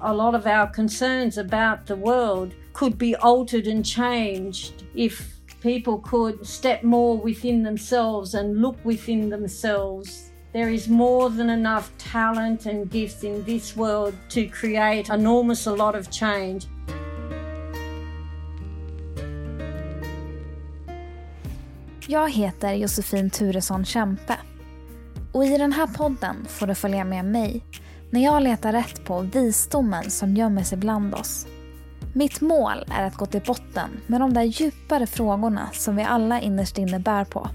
A lot of our concerns about the world could be altered and changed if people could step more within themselves and look within themselves. There is more than enough talent and gifts in this world to create enormous a lot of change. Jag heter Josefin Turesson Kämpe och i den här podden får du följa med mig när jag letar rätt på visdomen som gömmer sig bland oss. Mitt mål är att gå till botten med de där djupare frågorna som vi alla innerst inne bär på.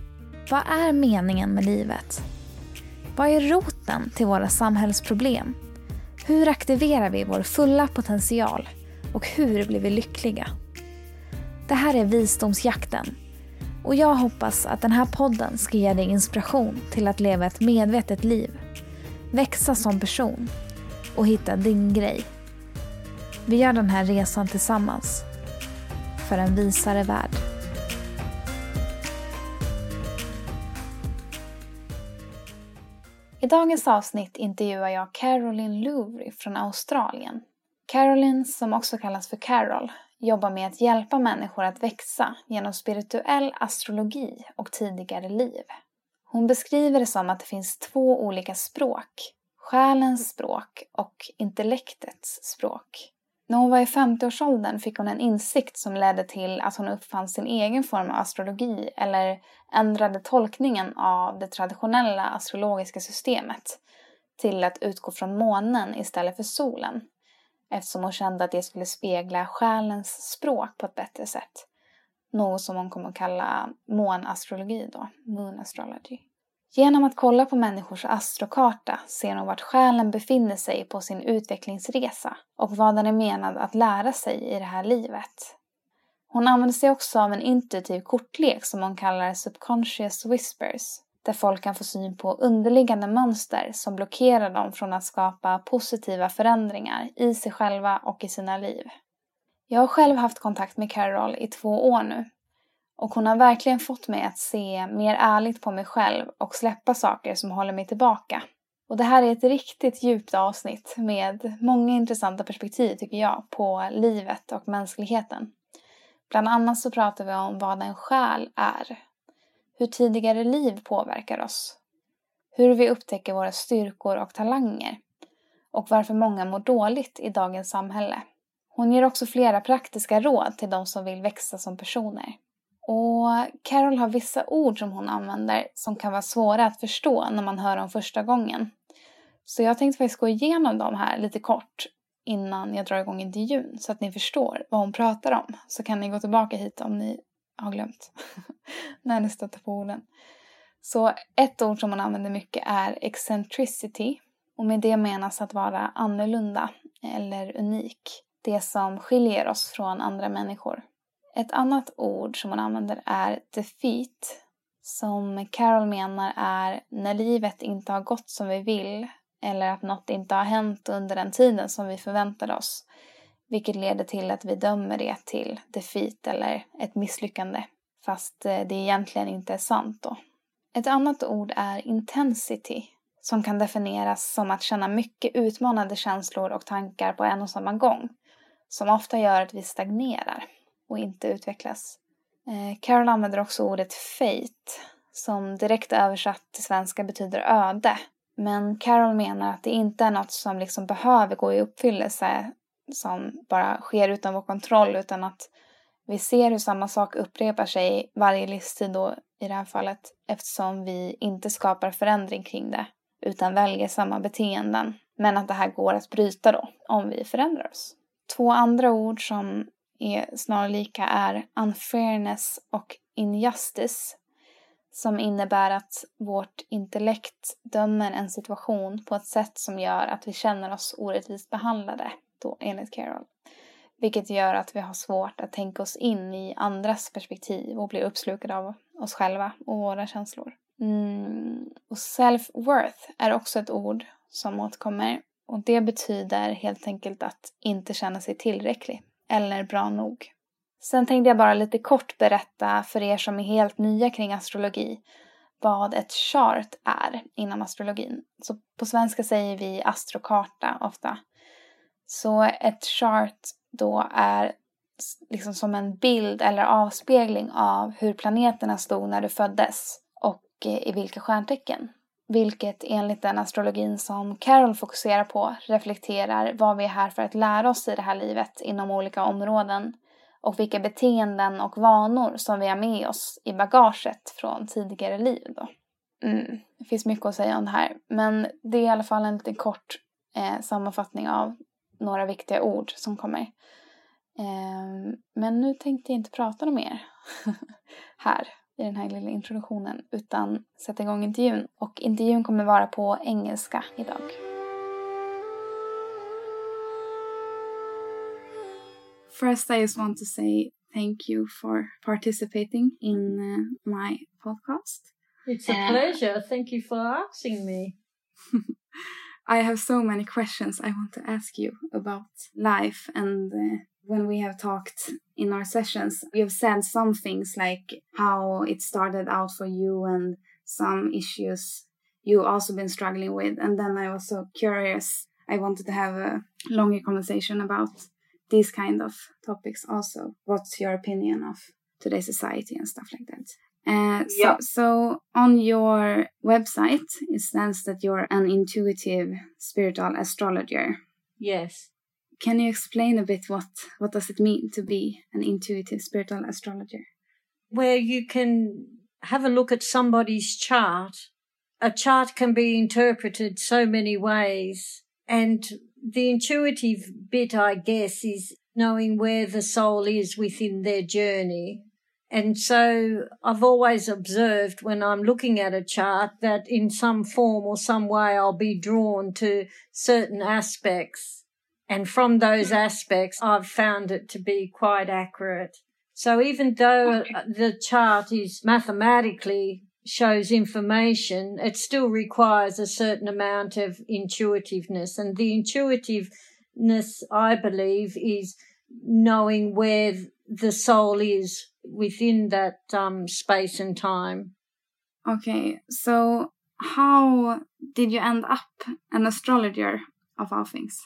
Vad är meningen med livet? Vad är roten till våra samhällsproblem? Hur aktiverar vi vår fulla potential? Och hur blir vi lyckliga? Det här är Visdomsjakten och jag hoppas att den här podden ska ge dig inspiration till att leva ett medvetet liv, växa som person och hitta din grej. Vi gör den här resan tillsammans för en visare värld. I dagens avsnitt intervjuar jag Caroline Louvry från Australien. Caroline, som också kallas för Carol, jobbar med att hjälpa människor att växa genom spirituell astrologi och tidigare liv. Hon beskriver det som att det finns två olika språk. Själens språk och intellektets språk. När hon var i 50-årsåldern fick hon en insikt som ledde till att hon uppfann sin egen form av astrologi eller ändrade tolkningen av det traditionella astrologiska systemet till att utgå från månen istället för solen eftersom hon kände att det skulle spegla själens språk på ett bättre sätt. Något som hon kommer att kalla månastrologi då, moon astrology. Genom att kolla på människors astrokarta ser hon vart själen befinner sig på sin utvecklingsresa och vad den är menad att lära sig i det här livet. Hon använder sig också av en intuitiv kortlek som hon kallar subconscious whispers där folk kan få syn på underliggande mönster som blockerar dem från att skapa positiva förändringar i sig själva och i sina liv. Jag har själv haft kontakt med Carol i två år nu och hon har verkligen fått mig att se mer ärligt på mig själv och släppa saker som håller mig tillbaka. Och det här är ett riktigt djupt avsnitt med många intressanta perspektiv tycker jag på livet och mänskligheten. Bland annat så pratar vi om vad en själ är hur tidigare liv påverkar oss, hur vi upptäcker våra styrkor och talanger och varför många mår dåligt i dagens samhälle. Hon ger också flera praktiska råd till de som vill växa som personer. Och Carol har vissa ord som hon använder som kan vara svåra att förstå när man hör dem första gången. Så jag tänkte faktiskt gå igenom dem här lite kort innan jag drar igång intervjun så att ni förstår vad hon pratar om. Så kan ni gå tillbaka hit om ni har glömt när ni stöter på orden. Så ett ord som hon använder mycket är eccentricity och med det menas att vara annorlunda eller unik. Det som skiljer oss från andra människor. Ett annat ord som hon använder är defeat som Carol menar är när livet inte har gått som vi vill eller att något inte har hänt under den tiden som vi förväntade oss vilket leder till att vi dömer det till defeat eller ett misslyckande. Fast eh, det egentligen inte är sant då. Ett annat ord är intensity som kan definieras som att känna mycket utmanande känslor och tankar på en och samma gång. Som ofta gör att vi stagnerar och inte utvecklas. Eh, Carol använder också ordet fate som direkt översatt till svenska betyder öde. Men Carol menar att det inte är något som liksom behöver gå i uppfyllelse som bara sker utan vår kontroll utan att vi ser hur samma sak upprepar sig varje livstid då i det här fallet eftersom vi inte skapar förändring kring det utan väljer samma beteenden. Men att det här går att bryta då om vi förändrar oss. Två andra ord som är snarlika är unfairness och injustice som innebär att vårt intellekt dömer en situation på ett sätt som gör att vi känner oss orättvist behandlade då, enligt Carol. Vilket gör att vi har svårt att tänka oss in i andras perspektiv och bli uppslukade av oss själva och våra känslor. Mm. Och self-worth är också ett ord som återkommer och det betyder helt enkelt att inte känna sig tillräcklig eller bra nog. Sen tänkte jag bara lite kort berätta för er som är helt nya kring astrologi vad ett chart är inom astrologin. Så på svenska säger vi astrokarta ofta. Så ett chart då är liksom som en bild eller avspegling av hur planeterna stod när du föddes och eh, i vilka stjärntecken. Vilket enligt den astrologin som Carol fokuserar på reflekterar vad vi är här för att lära oss i det här livet inom olika områden och vilka beteenden och vanor som vi har med oss i bagaget från tidigare liv. Då. Mm, det finns mycket att säga om det här men det är i alla fall en liten kort eh, sammanfattning av några viktiga ord som kommer. Eh, men nu tänkte jag inte prata något mer här i den här lilla introduktionen utan sätta igång intervjun. Och intervjun kommer vara på engelska idag. First, I just want to say thank you for participating in uh, my podcast. It's a uh, pleasure. Thank you for asking me. I have so many questions I want to ask you about life and uh, when we have talked in our sessions, you have said some things like how it started out for you and some issues you also been struggling with. And then I was so curious. I wanted to have a longer conversation about these kind of topics also. What's your opinion of today's society and stuff like that? Uh, so, so on your website, it stands that you're an intuitive spiritual astrologer. Yes. Can you explain a bit what what does it mean to be an intuitive spiritual astrologer? Where you can have a look at somebody's chart. A chart can be interpreted so many ways, and the intuitive bit, I guess, is knowing where the soul is within their journey. And so I've always observed when I'm looking at a chart that in some form or some way I'll be drawn to certain aspects and from those aspects, I've found it to be quite accurate. So even though okay. the chart is mathematically shows information, it still requires a certain amount of intuitiveness. And the intuitiveness, I believe, is knowing where the soul is within that um, space and time. Okay, so how did you end up an astrologer of all things?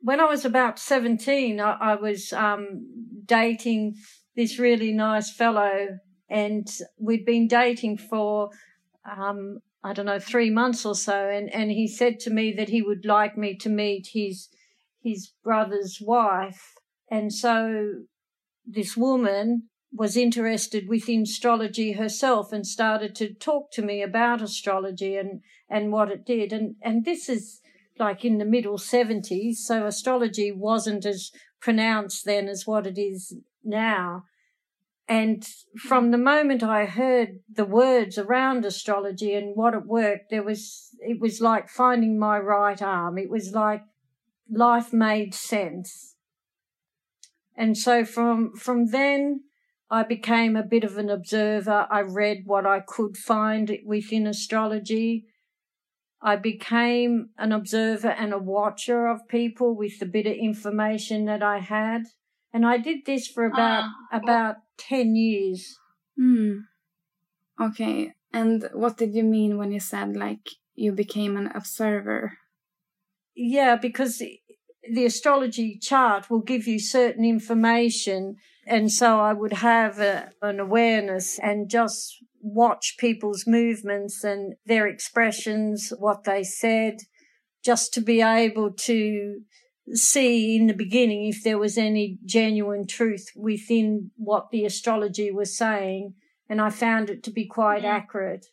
When I was about 17, I, I was um, dating this really nice fellow, and we'd been dating for, um, I don't know, three months or so. And, and he said to me that he would like me to meet his, his brother's wife. And so this woman was interested within astrology herself and started to talk to me about astrology and, and what it did. And, and this is, like in the middle 70s. So astrology wasn't as pronounced then as what it is now. And from the moment I heard the words around astrology and what it worked, there was, it was like finding my right arm. It was like life made sense. And so from, from then, I became a bit of an observer. I read what I could find within astrology. I became an observer and a watcher of people with the bit of information that I had. And I did this for about uh, about 10 years. Hmm. Okay. And what did you mean when you said like you became an observer? Yeah, because the astrology chart will give you certain information and so I would have a, an awareness and just watch people's movements and their expressions, what they said, just to be able to see in the beginning if there was any genuine truth within what the astrology was saying. And I found it to be quite yeah. accurate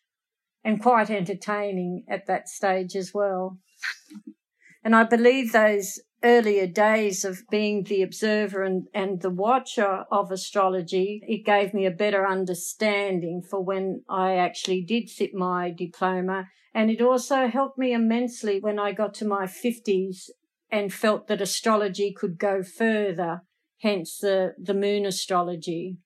and quite entertaining at that stage as well. and I believe those earlier days of being the observer and, and the watcher of astrology, it gave me a better understanding for when I actually did sit my diploma. And it also helped me immensely when I got to my 50s and felt that astrology could go further, hence the, the moon astrology.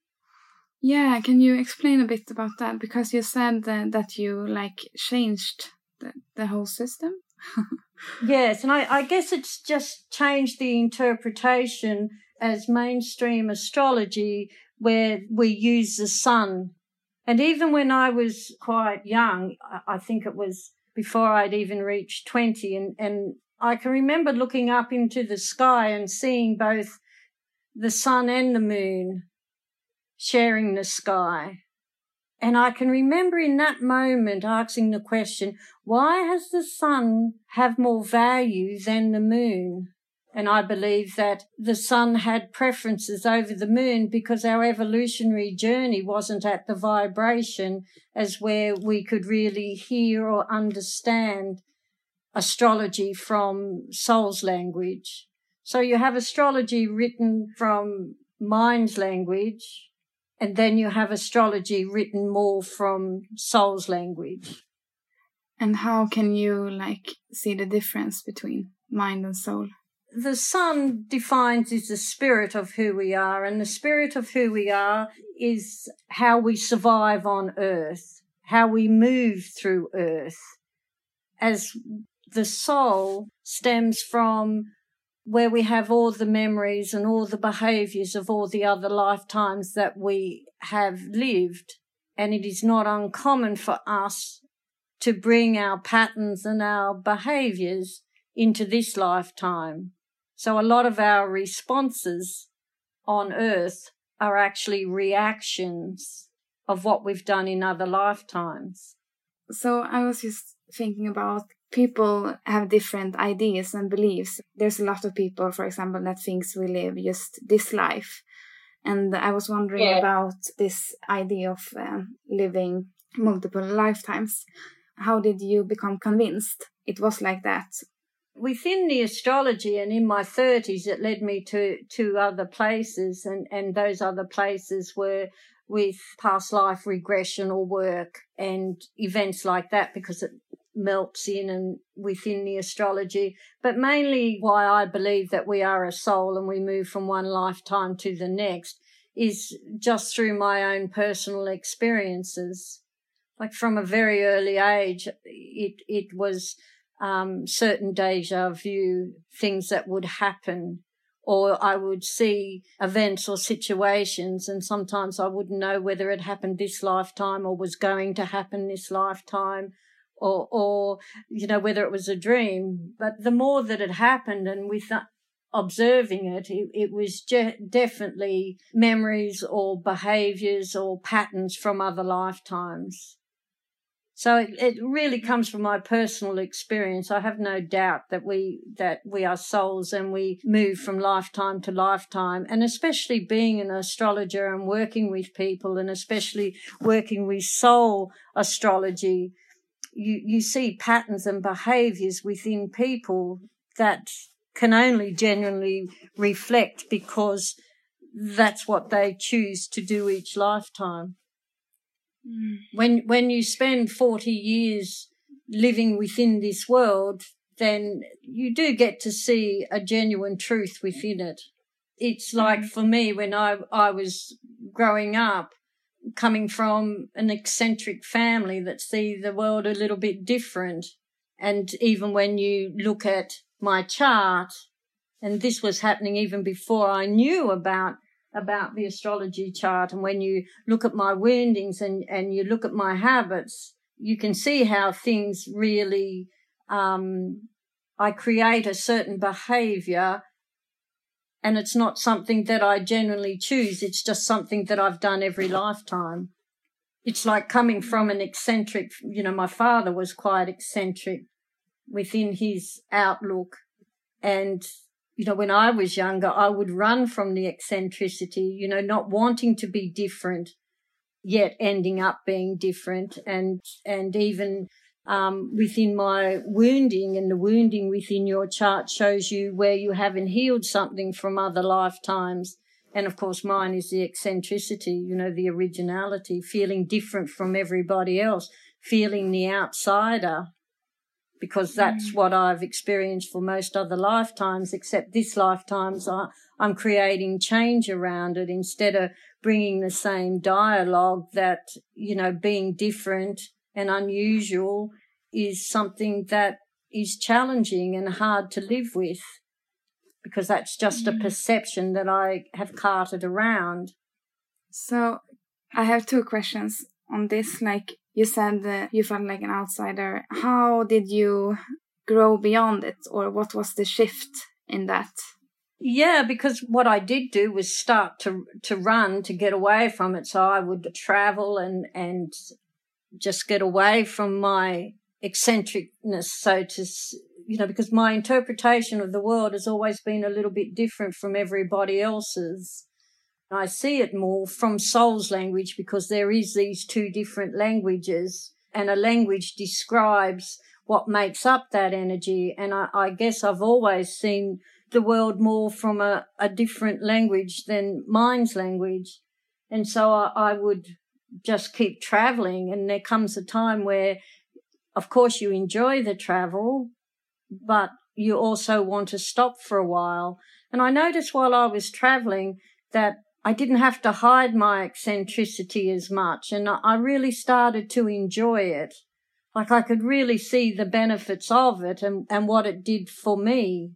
Yeah, can you explain a bit about that? Because you said that, that you like changed the, the whole system. yes, and I, I guess it's just changed the interpretation as mainstream astrology where we use the sun. And even when I was quite young, I think it was before I'd even reached 20 and, and I can remember looking up into the sky and seeing both the sun and the moon sharing the sky. And I can remember in that moment asking the question, why has the sun have more value than the moon? And I believe that the sun had preferences over the moon because our evolutionary journey wasn't at the vibration as where we could really hear or understand astrology from soul's language. So you have astrology written from mind's language, and then you have astrology written more from soul's language. And how can you like see the difference between mind and soul? the sun defines is the spirit of who we are, and the spirit of who we are is how we survive on earth, how we move through earth. As the soul stems from where we have all the memories and all the behaviors of all the other lifetimes that we have lived. And it is not uncommon for us to bring our patterns and our behaviors into this lifetime. So a lot of our responses on earth are actually reactions of what we've done in other lifetimes. So I was just thinking about people have different ideas and beliefs. There's a lot of people, for example, that thinks we live just this life. And I was wondering yeah. about this idea of um, living multiple lifetimes. How did you become convinced it was like that? within the astrology and in my 30s it led me to to other places and and those other places were with past life regression or work and events like that because it melts in and within the astrology but mainly why i believe that we are a soul and we move from one lifetime to the next is just through my own personal experiences. Like from a very early age it it was um, certain deja vu things that would happen or I would see events or situations and sometimes I wouldn't know whether it happened this lifetime or was going to happen this lifetime or, or, you know, whether it was a dream. But the more that it happened and with observing it, it, it was je- definitely memories or behaviors or patterns from other lifetimes. So it, it really comes from my personal experience. I have no doubt that we that we are souls and we move from lifetime to lifetime. And especially being an astrologer and working with people and especially working with soul astrology, you, you see patterns and behaviors within people that can only genuinely reflect because that's what they choose to do each lifetime. When when you spend 40 years living within this world, then you do get to see a genuine truth within it. It's like mm-hmm. for me when I I was growing up, coming from an eccentric family that see the world a little bit different. And even when you look at my chart, and this was happening even before I knew about about the astrology chart. And when you look at my woundings and, and you look at my habits, you can see how things really, um, I create a certain behavior and it's not something that I generally choose. It's just something that I've done every lifetime. It's like coming from an eccentric, you know, my father was quite eccentric within his outlook and you know, when I was younger, I would run from the eccentricity, you know, not wanting to be different, yet ending up being different. And, and even, um, within my wounding and the wounding within your chart shows you where you haven't healed something from other lifetimes. And of course, mine is the eccentricity, you know, the originality, feeling different from everybody else, feeling the outsider, because that's mm. what I've experienced for most other lifetimes, except this lifetime's I, I'm creating change around it instead of bringing the same dialogue that, you know, being different and unusual is something that is challenging and hard to live with because that's just mm. a perception that I have carted around. So I have two questions on this. Like, you said that you felt like an outsider. How did you grow beyond it, or what was the shift in that? Yeah, because what I did do was start to to run to get away from it. So I would travel and and just get away from my eccentricness, so to you know, because my interpretation of the world has always been a little bit different from everybody else's. I see it more from soul's language because there is these two different languages and a language describes what makes up that energy. And I, I guess I've always seen the world more from a, a different language than mind's language. And so I, I would just keep traveling. And there comes a time where, of course, you enjoy the travel, but you also want to stop for a while. And I noticed while I was traveling that I didn't have to hide my eccentricity as much. And I really started to enjoy it. Like I could really see the benefits of it and, and what it did for me.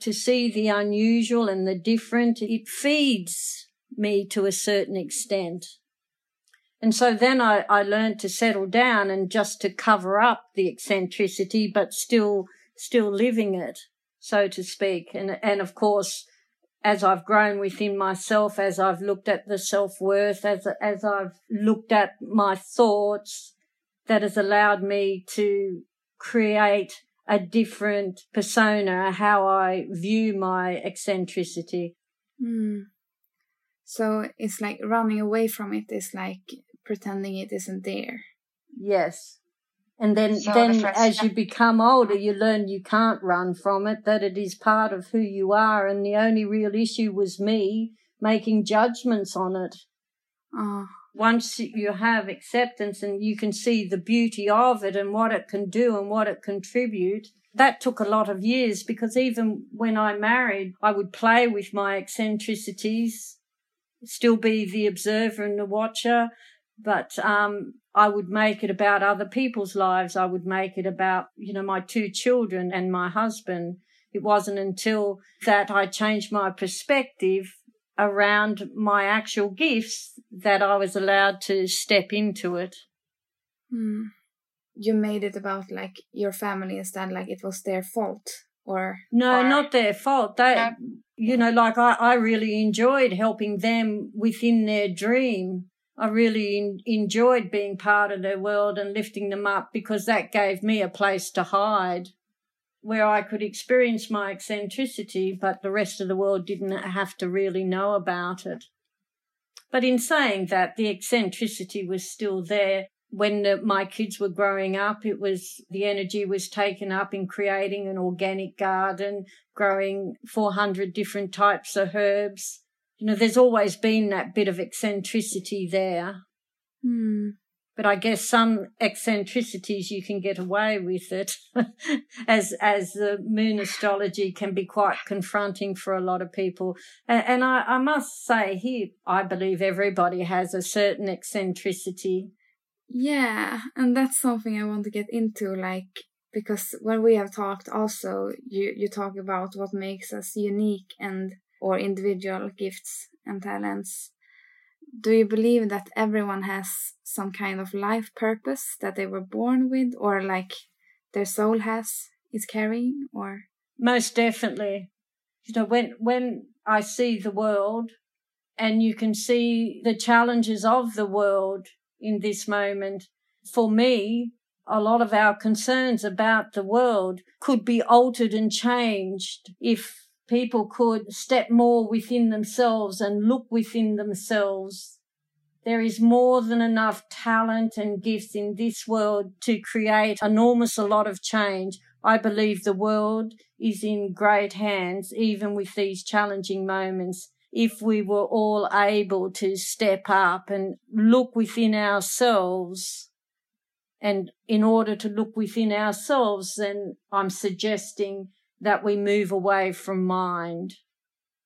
To see the unusual and the different, it feeds me to a certain extent. And so then I, I learned to settle down and just to cover up the eccentricity, but still, still living it, so to speak. And, and of course, as I've grown within myself, as I've looked at the self worth, as, as I've looked at my thoughts, that has allowed me to create a different persona, how I view my eccentricity. Mm. So it's like running away from it is like pretending it isn't there. Yes. And then, so then the as you become older, you learn you can't run from it, that it is part of who you are. And the only real issue was me making judgments on it. Oh. Once you have acceptance and you can see the beauty of it and what it can do and what it contribute, that took a lot of years because even when I married, I would play with my eccentricities, still be the observer and the watcher, but um, I would make it about other people's lives. I would make it about, you know, my two children and my husband. It wasn't until that I changed my perspective around my actual gifts that I was allowed to step into it. Hmm. You made it about like your family instead, like it was their fault, or no, or... not their fault. They, you know, like I, I really enjoyed helping them within their dream I really in, enjoyed being part of their world and lifting them up because that gave me a place to hide where I could experience my eccentricity, but the rest of the world didn't have to really know about it. But in saying that, the eccentricity was still there. When the, my kids were growing up, it was the energy was taken up in creating an organic garden, growing 400 different types of herbs, you know, there's always been that bit of eccentricity there. Hmm. But I guess some eccentricities you can get away with it, as as the moon astrology can be quite confronting for a lot of people. And, and I, I must say here, I believe everybody has a certain eccentricity. Yeah, and that's something I want to get into, like because when we have talked, also you you talk about what makes us unique and or individual gifts and talents. Do you believe that everyone has some kind of life purpose that they were born with, or like their soul has, is carrying, or? Most definitely. You know, when, when I see the world and you can see the challenges of the world in this moment, for me, a lot of our concerns about the world could be altered and changed if people could step more within themselves and look within themselves. There is more than enough talent and gifts in this world to create enormous a lot of change. I believe the world is in great hands, even with these challenging moments. If we were all able to step up and look within ourselves, and in order to look within ourselves, then I'm suggesting that we move away from mind.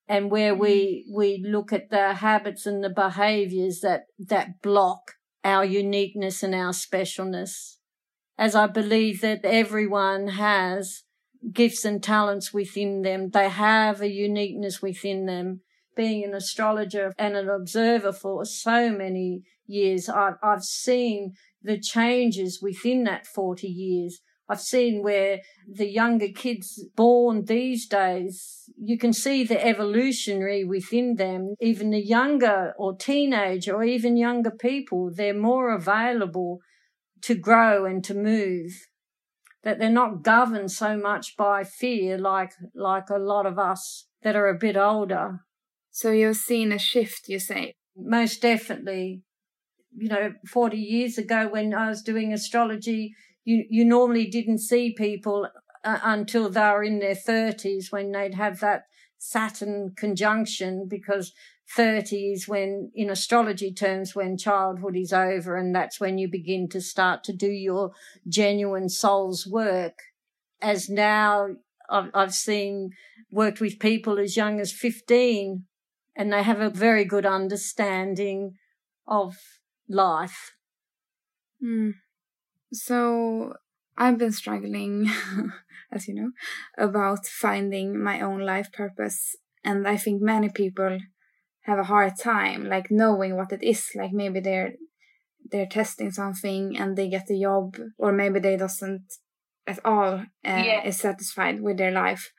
And where we mm. we look at the habits and the behaviors that that block our uniqueness and our specialness. As i believe that everyone has gifts and talents within them they have a uniqueness within them. Being an astrologer and an observer for so many years i've, I've seen the changes within that 40 years I've seen where the younger kids born these days, you can see the evolutionary within them. Even the younger or teenage or even younger people, they're more available to grow and to move. That they're not governed so much by fear like, like a lot of us that are a bit older. So you've seen a shift, you say? Most definitely. You know, 40 years ago when I was doing astrology, you you normally didn't see people uh, until they were in their 30s when they'd have that Saturn conjunction because 30 is when, in astrology terms, when childhood is over and that's when you begin to start to do your genuine soul's work. As now I've, I've seen worked with people as young as 15 and they have a very good understanding of life. Mm. So I've been struggling, as you know, about finding my own life purpose. And I think many people have a hard time, like knowing what it is. Like maybe they're they're testing something and they get the job, or maybe they doesn't at all uh, yeah. is satisfied with their life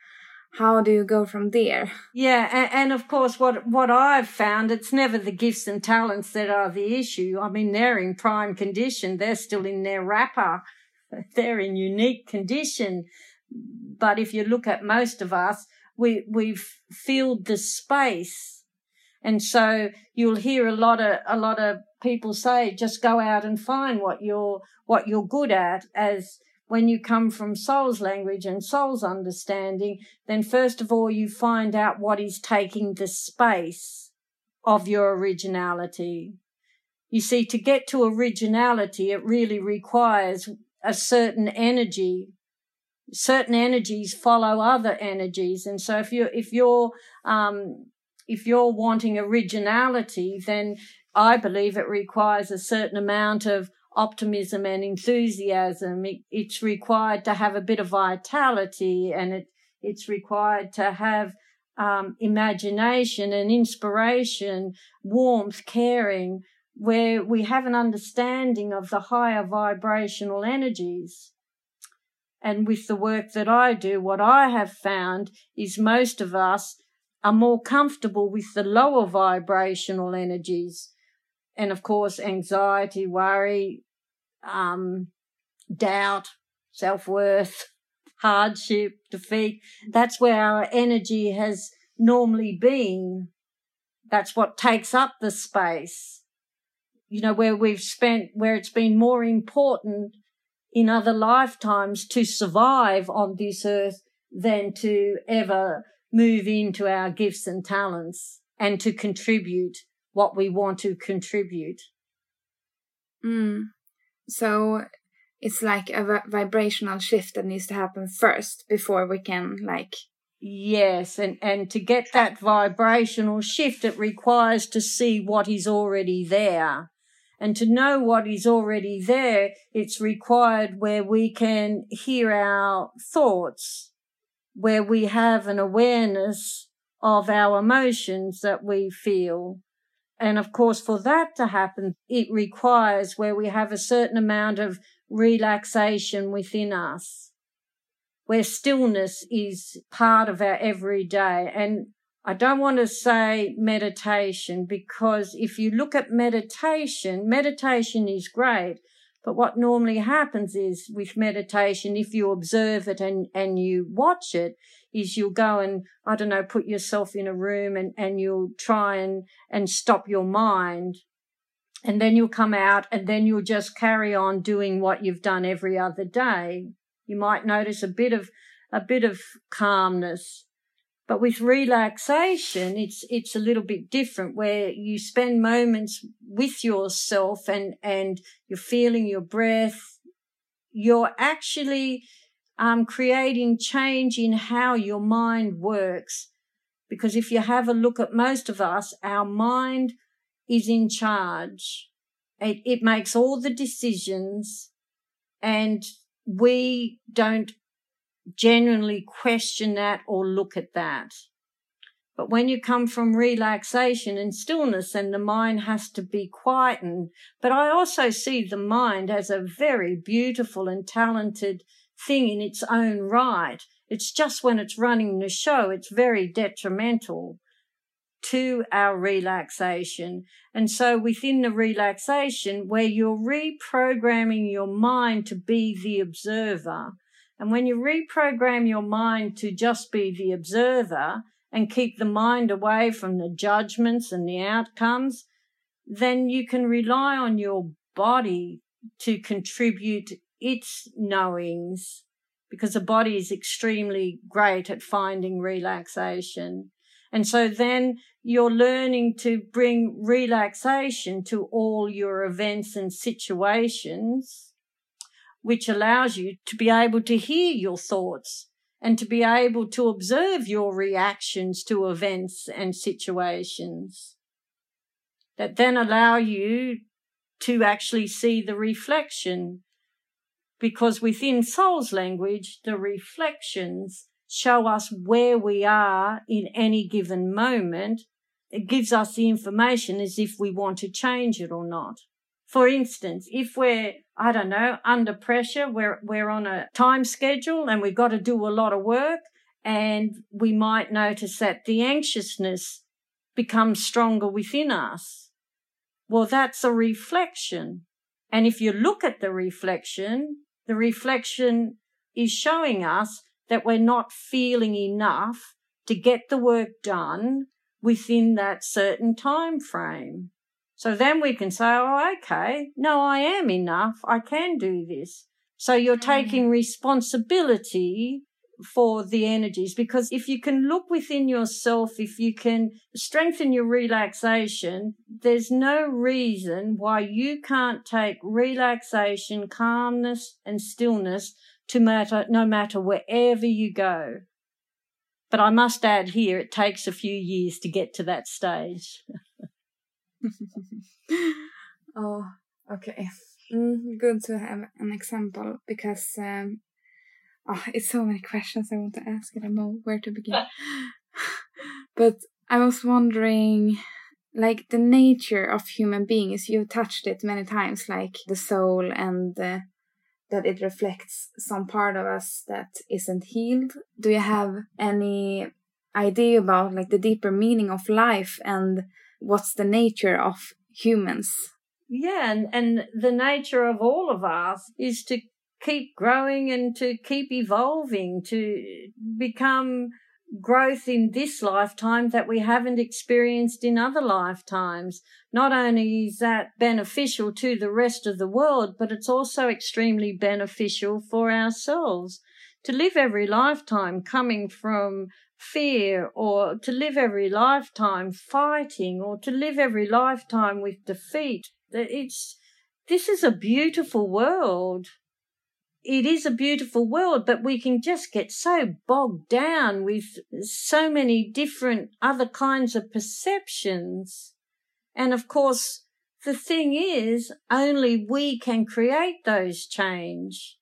how do you go from there? Yeah and, and, of course what what i've found it's never the gifts and talents that are the issue. I mean they're in prime condition. They're still in their wrapper. They're in unique condition. But if you look at most of us we we've filled the space. And so you'll hear a lot of a lot of people say just go out and find what you're what you're good at as when you come from soul's language and soul's understanding, then first of all, you find out what is taking the space of your originality. You see, to get to originality, it really requires a certain energy. Certain energies follow other energies. And so if you're, if you're, um, if you're wanting originality, then I believe it requires a certain amount of optimism and enthusiasm. It, it's required to have a bit of vitality and it, it's required to have um, imagination and inspiration, warmth, caring, where we have an understanding of the higher vibrational energies. And with the work that I do, what I have found is most of us are more comfortable with the lower vibrational energies. And of course, anxiety, worry, um, doubt, self worth, hardship, defeat. That's where our energy has normally been. That's what takes up the space. You know, where we've spent, where it's been more important in other lifetimes to survive on this earth than to ever move into our gifts and talents and to contribute what we want to contribute. Mm. So it's like a vibrational shift that needs to happen first before we can like yes and and to get that vibrational shift it requires to see what is already there. And to know what is already there it's required where we can hear our thoughts where we have an awareness of our emotions that we feel and of course, for that to happen, it requires where we have a certain amount of relaxation within us, where stillness is part of our everyday. And I don't want to say meditation because if you look at meditation, meditation is great. But what normally happens is with meditation, if you observe it and, and you watch it, is you'll go and, I don't know, put yourself in a room and, and you'll try and, and stop your mind. And then you'll come out and then you'll just carry on doing what you've done every other day. You might notice a bit of, a bit of calmness. But with relaxation, it's, it's a little bit different where you spend moments with yourself and, and you're feeling your breath. You're actually um, creating change in how your mind works. Because if you have a look at most of us, our mind is in charge. It, it makes all the decisions and we don't genuinely question that or look at that. But when you come from relaxation and stillness and the mind has to be quietened, but I also see the mind as a very beautiful and talented thing in its own right. It's just when it's running the show, it's very detrimental to our relaxation. And so within the relaxation, where you're reprogramming your mind to be the observer, and when you reprogram your mind to just be the observer and keep the mind away from the judgments and the outcomes, then you can rely on your body to contribute its knowings because the body is extremely great at finding relaxation. And so then you're learning to bring relaxation to all your events and situations, which allows you to be able to hear your thoughts and to be able to observe your reactions to events and situations that then allow you to actually see the reflection. Because within soul's language, the reflections show us where we are in any given moment. It gives us the information as if we want to change it or not. For instance, if we're, I don't know, under pressure, we're, we're on a time schedule and we've got to do a lot of work and we might notice that the anxiousness becomes stronger within us. Well, that's a reflection. And if you look at the reflection, the reflection is showing us that we're not feeling enough to get the work done within that certain time frame. So then we can say, oh, okay, no, I am enough. I can do this. So you're mm. taking responsibility for the energies because if you can look within yourself, if you can strengthen your relaxation, there's no reason why you can't take relaxation, calmness and stillness to matter, no matter wherever you go. But I must add here, it takes a few years to get to that stage. oh, okay. Mm, good to have an example because um, oh, it's so many questions I want to ask. I don't know where to begin. but I was wondering, like the nature of human beings. You touched it many times, like the soul and that it reflects some part of us that isn't healed. Do you have any idea about like the deeper meaning of life and what's the nature of humans? Yeah, and, and the nature of all of us is to keep growing and to keep evolving, to become growth in this lifetime that we haven't experienced in other lifetimes. Not only is that beneficial to the rest of the world, but it's also extremely beneficial for ourselves to live every lifetime coming from fear or to live every lifetime fighting or to live every lifetime with defeat. It's, this is a beautiful world it is a beautiful world, but we can just get so bogged down with so many different other kinds of perceptions. And of course, the thing is, only we can create those change.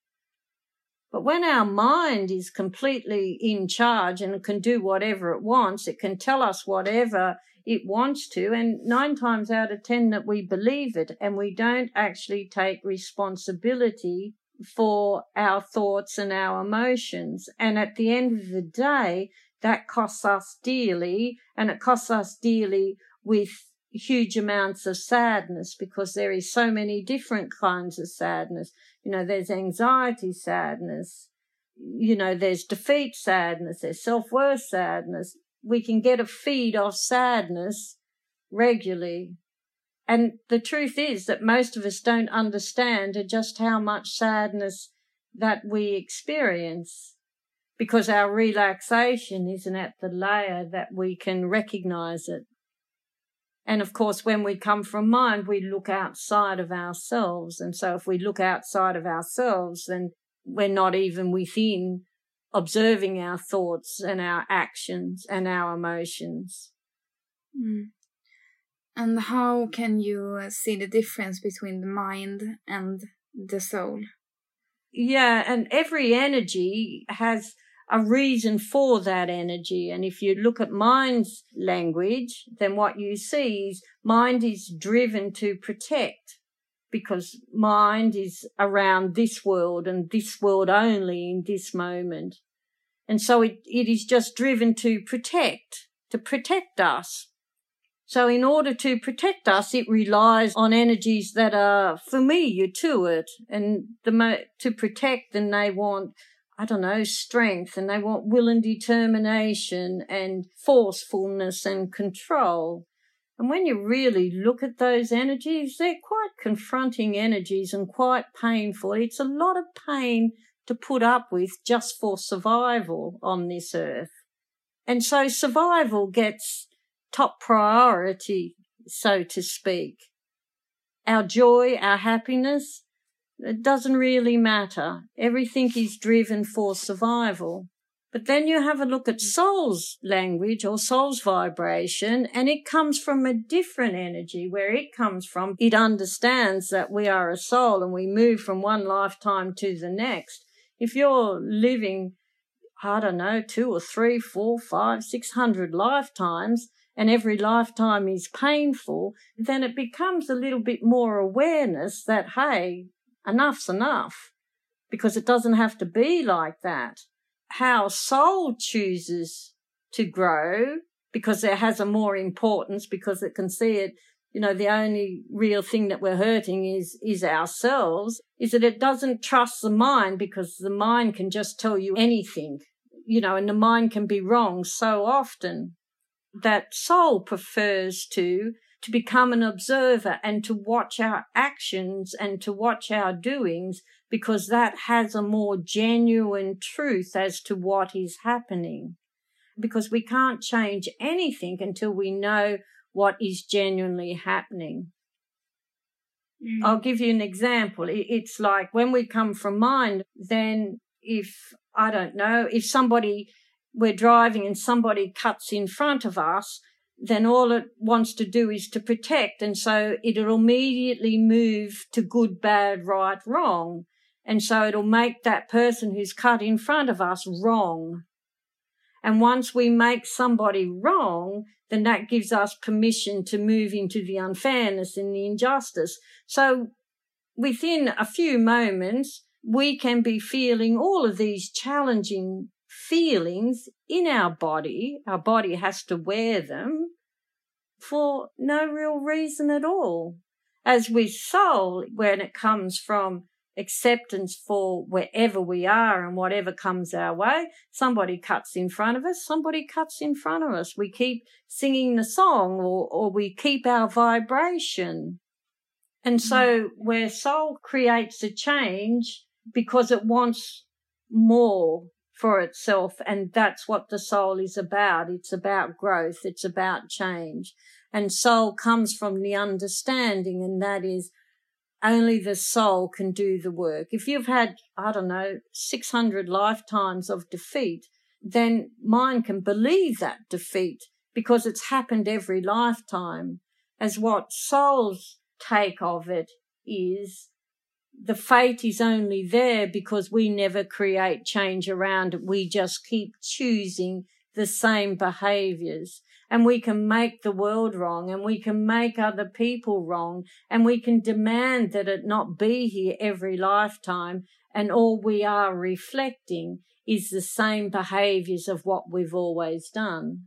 But when our mind is completely in charge and can do whatever it wants, it can tell us whatever it wants to. And nine times out of ten that we believe it and we don't actually take responsibility for our thoughts and our emotions. And at the end of the day, that costs us dearly and it costs us dearly with huge amounts of sadness because there is so many different kinds of sadness. You know, there's anxiety sadness. You know, there's defeat sadness. There's self-worth sadness. We can get a feed of sadness regularly and the truth is that most of us don't understand just how much sadness that we experience because our relaxation isn't at the layer that we can recognize it. And of course, when we come from mind, we look outside of ourselves. And so if we look outside of ourselves, then we're not even within observing our thoughts and our actions and our emotions. Mm. And how can you uh, see the difference between the mind and the soul? Yeah, and every energy has a reason for that energy. And if you look at mind's language, then what you see is mind is driven to protect because mind is around this world and this world only in this moment. And so it, it is just driven to protect, to protect us. So in order to protect us, it relies on energies that are familiar to it and the, to protect and they want, I don't know, strength and they want will and determination and forcefulness and control. And when you really look at those energies, they're quite confronting energies and quite painful. It's a lot of pain to put up with just for survival on this earth. And so survival gets top priority, so to speak. Our joy, our happiness, it doesn't really matter. Everything is driven for survival. But then you have a look at soul's language or soul's vibration, and it comes from a different energy. Where it comes from, it understands that we are a soul and we move from one lifetime to the next. If you're living, I don't know, two or three, four, five, six hundred lifetimes, and every lifetime is painful, then it becomes a little bit more awareness that, hey, enough's enough because it doesn't have to be like that. How soul chooses to grow because it has a more importance because it can see it you know the only real thing that we're hurting is is ourselves is that it doesn't trust the mind because the mind can just tell you anything you know and the mind can be wrong so often that soul prefers to to become an observer and to watch our actions and to watch our doings because that has a more genuine truth as to what is happening. Because we can't change anything until we know what is genuinely happening. Mm. I'll give you an example. It's like when we come from mind, then if, I don't know, if somebody, we're driving and somebody cuts in front of us, then all it wants to do is to protect. And so it'll immediately move to good, bad, right, wrong. And so it'll make that person who's cut in front of us wrong. And once we make somebody wrong, then that gives us permission to move into the unfairness and the injustice. So within a few moments, we can be feeling all of these challenging feelings in our body. Our body has to wear them for no real reason at all. As with soul, when it comes from acceptance for wherever we are and whatever comes our way. Somebody cuts in front of us, somebody cuts in front of us. We keep singing the song or, or we keep our vibration. And so mm-hmm. where soul creates a change because it wants more for itself. And that's what the soul is about. It's about growth. It's about change. And soul comes from the understanding, and that is only the soul can do the work. If you've had, I don't know, 600 lifetimes of defeat, then mind can believe that defeat because it's happened every lifetime. As what soul's take of it is, the fate is only there because we never create change around it. We just keep choosing the same behaviors and we can make the world wrong and we can make other people wrong and we can demand that it not be here every lifetime and all we are reflecting is the same behaviors of what we've always done.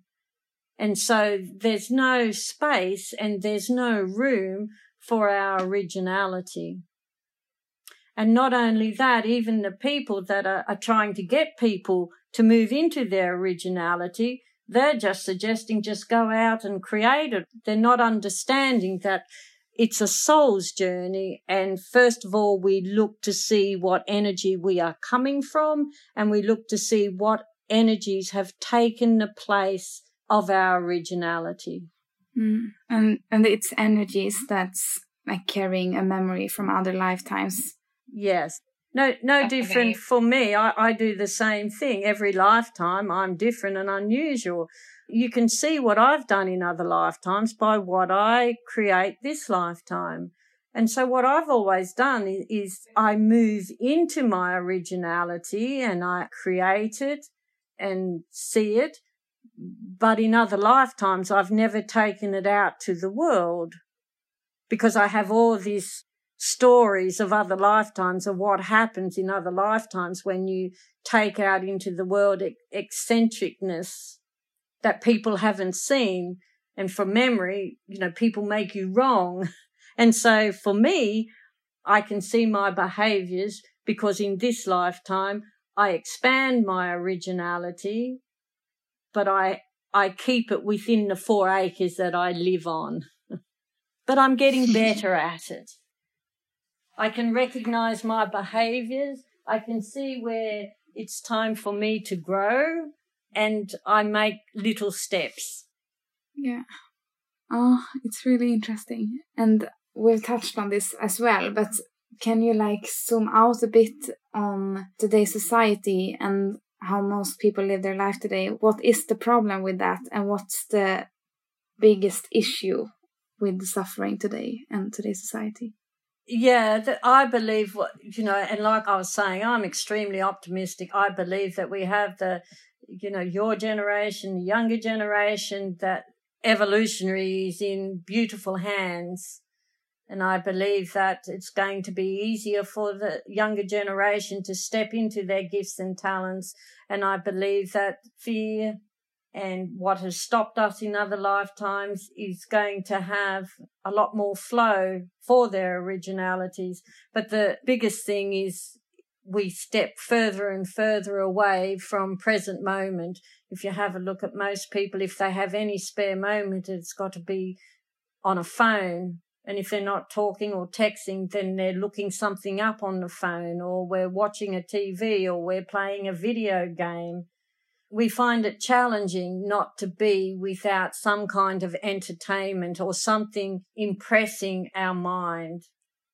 And so there's no space and there's no room for our originality. And not only that, even the people that are, are trying to get people to move into their originality, they're just suggesting just go out and create it. They're not understanding that it's a soul's journey. And first of all, we look to see what energy we are coming from and we look to see what energies have taken the place of our originality. Mm. And, and it's energies that's like carrying a memory from other lifetimes Yes. No, no different for me. I, I do the same thing every lifetime. I'm different and unusual. You can see what I've done in other lifetimes by what I create this lifetime. And so what I've always done is, is I move into my originality and I create it and see it. But in other lifetimes, I've never taken it out to the world because I have all this stories of other lifetimes of what happens in other lifetimes when you take out into the world eccentricness that people haven't seen. And from memory, you know, people make you wrong. And so for me, I can see my behaviors because in this lifetime, I expand my originality, but I, I keep it within the four acres that I live on. but I'm getting better at it. I can recognize my behaviors. I can see where it's time for me to grow and I make little steps. Yeah. Oh, it's really interesting. And we've touched on this as well, but can you like zoom out a bit on today's society and how most people live their life today? What is the problem with that and what's the biggest issue with the suffering today and today's society? Yeah, that I believe what you know, and like I was saying, I'm extremely optimistic. I believe that we have the, you know, your generation, the younger generation, that evolutionary is in beautiful hands. And I believe that it's going to be easier for the younger generation to step into their gifts and talents. And I believe that fear and what has stopped us in other lifetimes is going to have a lot more flow for their originalities. But the biggest thing is we step further and further away from present moment. If you have a look at most people, if they have any spare moment, it's got to be on a phone. And if they're not talking or texting, then they're looking something up on the phone or we're watching a TV or we're playing a video game we find it challenging not to be without some kind of entertainment or something impressing our mind.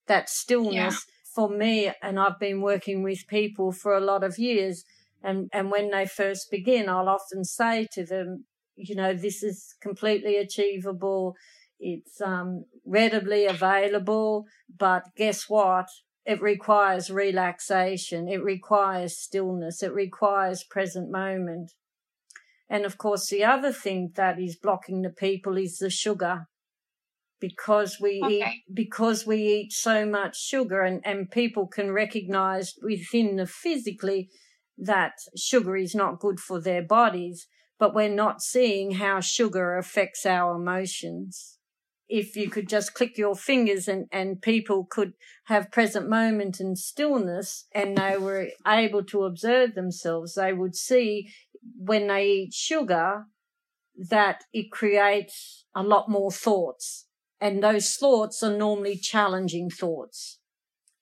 That stillness yeah. for me, and I've been working with people for a lot of years. And, and when they first begin, I'll often say to them, you know, this is completely achievable. It's um, readily available, but guess what? It requires relaxation. It requires stillness. It requires present moment. And of course, the other thing that is blocking the people is the sugar. Because we okay. eat, because we eat so much sugar and, and people can recognize within the physically that sugar is not good for their bodies, but we're not seeing how sugar affects our emotions if you could just click your fingers and, and people could have present moment and stillness and they were able to observe themselves, they would see when they eat sugar that it creates a lot more thoughts. And those thoughts are normally challenging thoughts.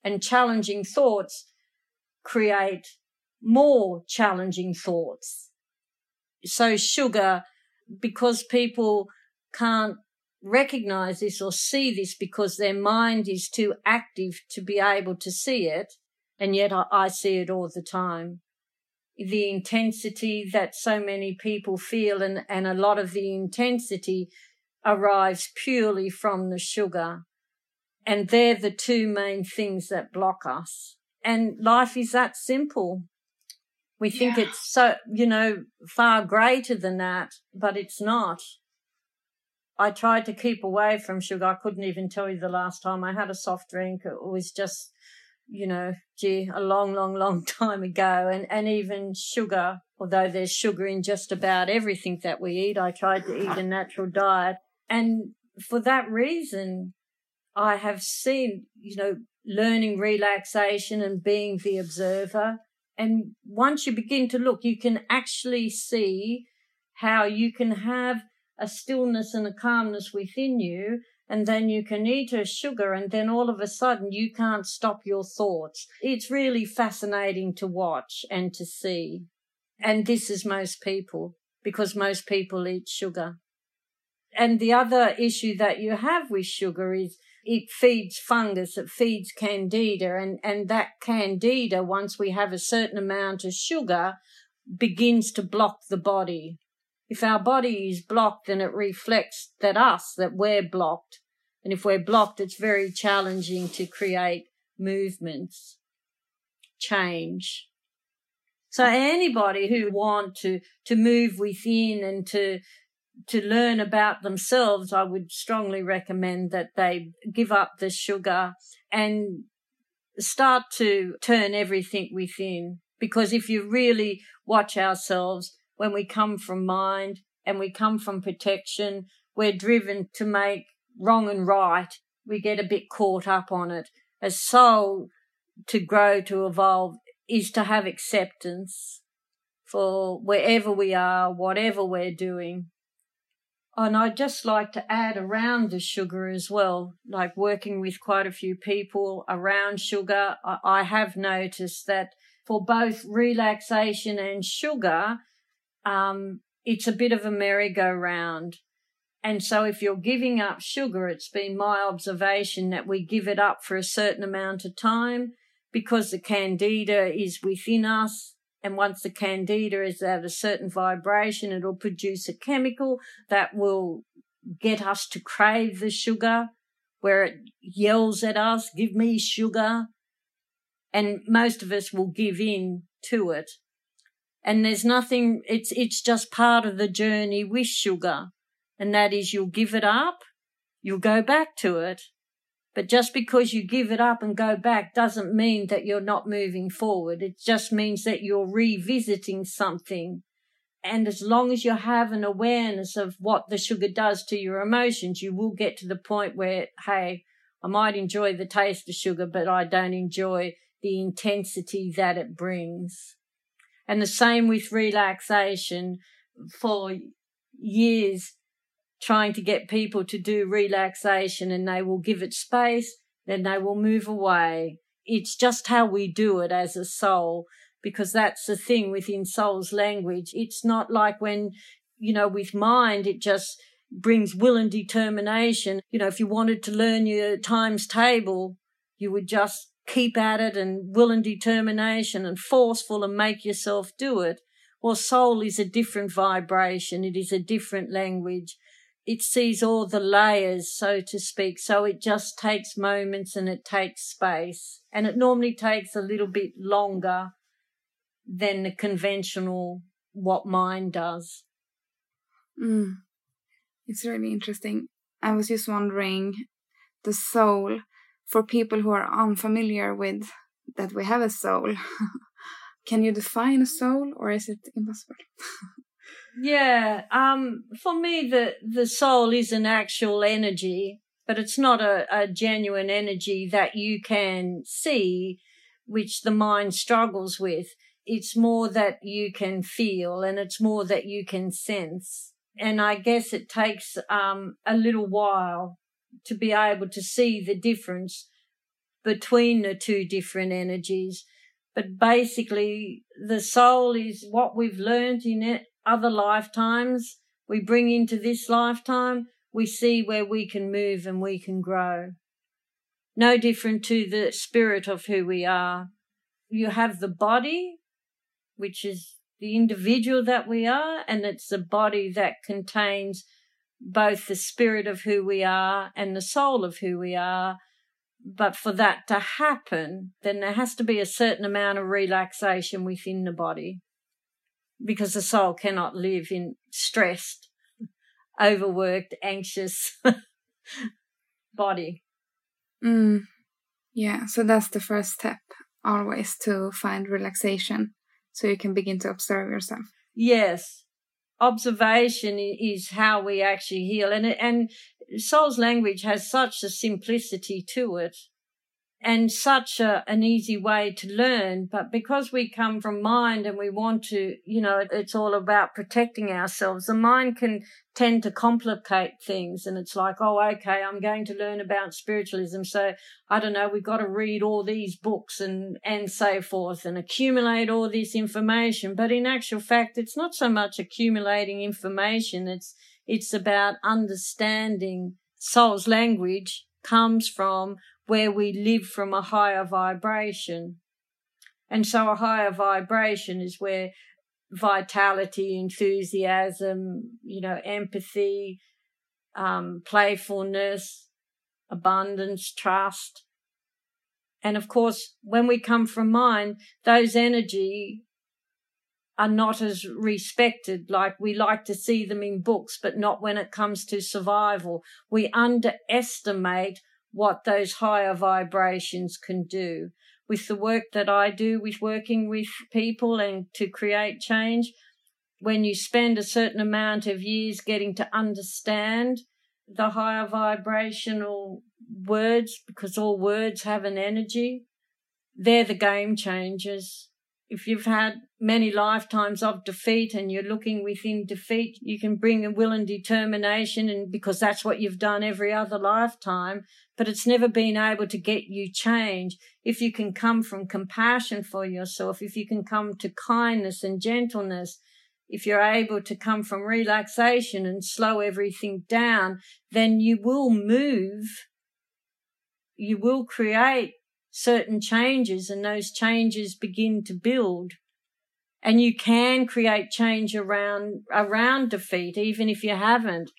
And challenging thoughts create more challenging thoughts. So sugar, because people can't recognize this or see this because their mind is too active to be able to see it. And yet I, I see it all the time. The intensity that so many people feel and, and a lot of the intensity arrives purely from the sugar. And they're the two main things that block us. And life is that simple. We think yeah. it's so, you know, far greater than that, but it's not. I tried to keep away from sugar. I couldn't even tell you the last time I had a soft drink. It was just, you know, gee, a long, long, long time ago. And, and even sugar, although there's sugar in just about everything that we eat, I tried to eat a natural diet. And for that reason, I have seen, you know, learning relaxation and being the observer. And once you begin to look, you can actually see how you can have a stillness and a calmness within you. And then you can eat a sugar and then all of a sudden you can't stop your thoughts. It's really fascinating to watch and to see. And this is most people because most people eat sugar. And the other issue that you have with sugar is it feeds fungus, it feeds candida, and, and that candida, once we have a certain amount of sugar, begins to block the body if our body is blocked, then it reflects that us, that we're blocked. And if we're blocked, it's very challenging to create movements, change. So anybody who want to, to move within and to, to learn about themselves, I would strongly recommend that they give up the sugar and start to turn everything within. Because if you really watch ourselves, when we come from mind and we come from protection, we're driven to make wrong and right. We get a bit caught up on it. As soul, to grow, to evolve, is to have acceptance for wherever we are, whatever we're doing. And I'd just like to add around the sugar as well, like working with quite a few people around sugar. I have noticed that for both relaxation and sugar, um, it's a bit of a merry-go-round. And so if you're giving up sugar, it's been my observation that we give it up for a certain amount of time because the candida is within us and once the candida is at a certain vibration, it'll produce a chemical that will get us to crave the sugar, where it yells at us, give me sugar. And most of us will give in to it. And there's nothing, it's, it's just part of the journey with sugar. And that is you'll give it up, you'll go back to it, but just because you give it up and go back doesn't mean that you're not moving forward. It just means that you're revisiting something. And as long as you have an awareness of what the sugar does to your emotions, you will get to the point where, hey, I might enjoy the taste of sugar, but I don't enjoy the intensity that it brings. And the same with relaxation. For years, trying to get people to do relaxation and they will give it space, then they will move away. It's just how we do it as a soul, because that's the thing within soul's language. It's not like when, you know, with mind, it just brings will and determination. You know, if you wanted to learn your times table, you would just keep at it and will and determination and forceful and make yourself do it. Well, soul is a different vibration. It is a different language it sees all the layers, so to speak. So it just takes moments and it takes space. And it normally takes a little bit longer than the conventional what mind does. Mm. It's really interesting. I was just wondering the soul for people who are unfamiliar with that we have a soul. Can you define a soul or is it impossible? Yeah. Um, for me, the, the soul is an actual energy, but it's not a, a genuine energy that you can see, which the mind struggles with. It's more that you can feel and it's more that you can sense. And I guess it takes, um, a little while to be able to see the difference between the two different energies. But basically, the soul is what we've learned in it other lifetimes we bring into this lifetime, we see where we can move and we can grow. No different to the spirit of who we are. You have the body, which is the individual that we are, and it's the body that contains both the spirit of who we are and the soul of who we are. But for that to happen, then there has to be a certain amount of relaxation within the body because the soul cannot live in stressed, overworked, anxious body. Mm. Yeah, so that's the first step always to find relaxation so you can begin to observe yourself. Yes. Observation is how we actually heal. And and soul's language has such a simplicity to it and such a, an easy way to learn. But because we come from mind and we want to, you know, it's all about protecting ourselves, the mind can tend to complicate things. And it's like, oh, okay, I'm going to learn about spiritualism. So I don't know, we've got to read all these books and, and so forth and accumulate all this information. But in actual fact, it's not so much accumulating information. It's, it's about understanding soul's language comes from where we live from a higher vibration. And so a higher vibration is where vitality, enthusiasm, you know, empathy, um, playfulness, abundance, trust. And of course, when we come from mind, those energy are not as respected. Like we like to see them in books, but not when it comes to survival. We underestimate what those higher vibrations can do. With the work that I do with working with people and to create change, when you spend a certain amount of years getting to understand the higher vibrational words, because all words have an energy, they're the game changers. If you've had many lifetimes of defeat and you're looking within defeat, you can bring a will and determination and because that's what you've done every other lifetime, but it's never been able to get you change. If you can come from compassion for yourself, if you can come to kindness and gentleness, if you're able to come from relaxation and slow everything down, then you will move, you will create certain changes and those changes begin to build. And you can create change around, around defeat, even if you haven't.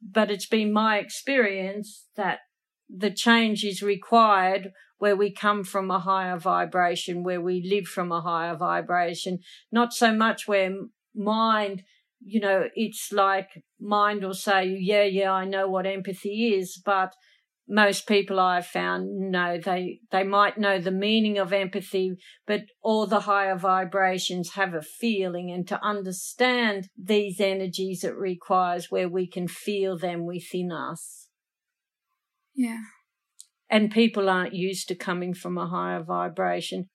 But it's been my experience that the change is required where we come from a higher vibration, where we live from a higher vibration, not so much where mind, you know, it's like mind will say, yeah, yeah, I know what empathy is, but most people I've found know they they might know the meaning of empathy, but all the higher vibrations have a feeling, and to understand these energies, it requires where we can feel them within us. Yeah. And people aren't used to coming from a higher vibration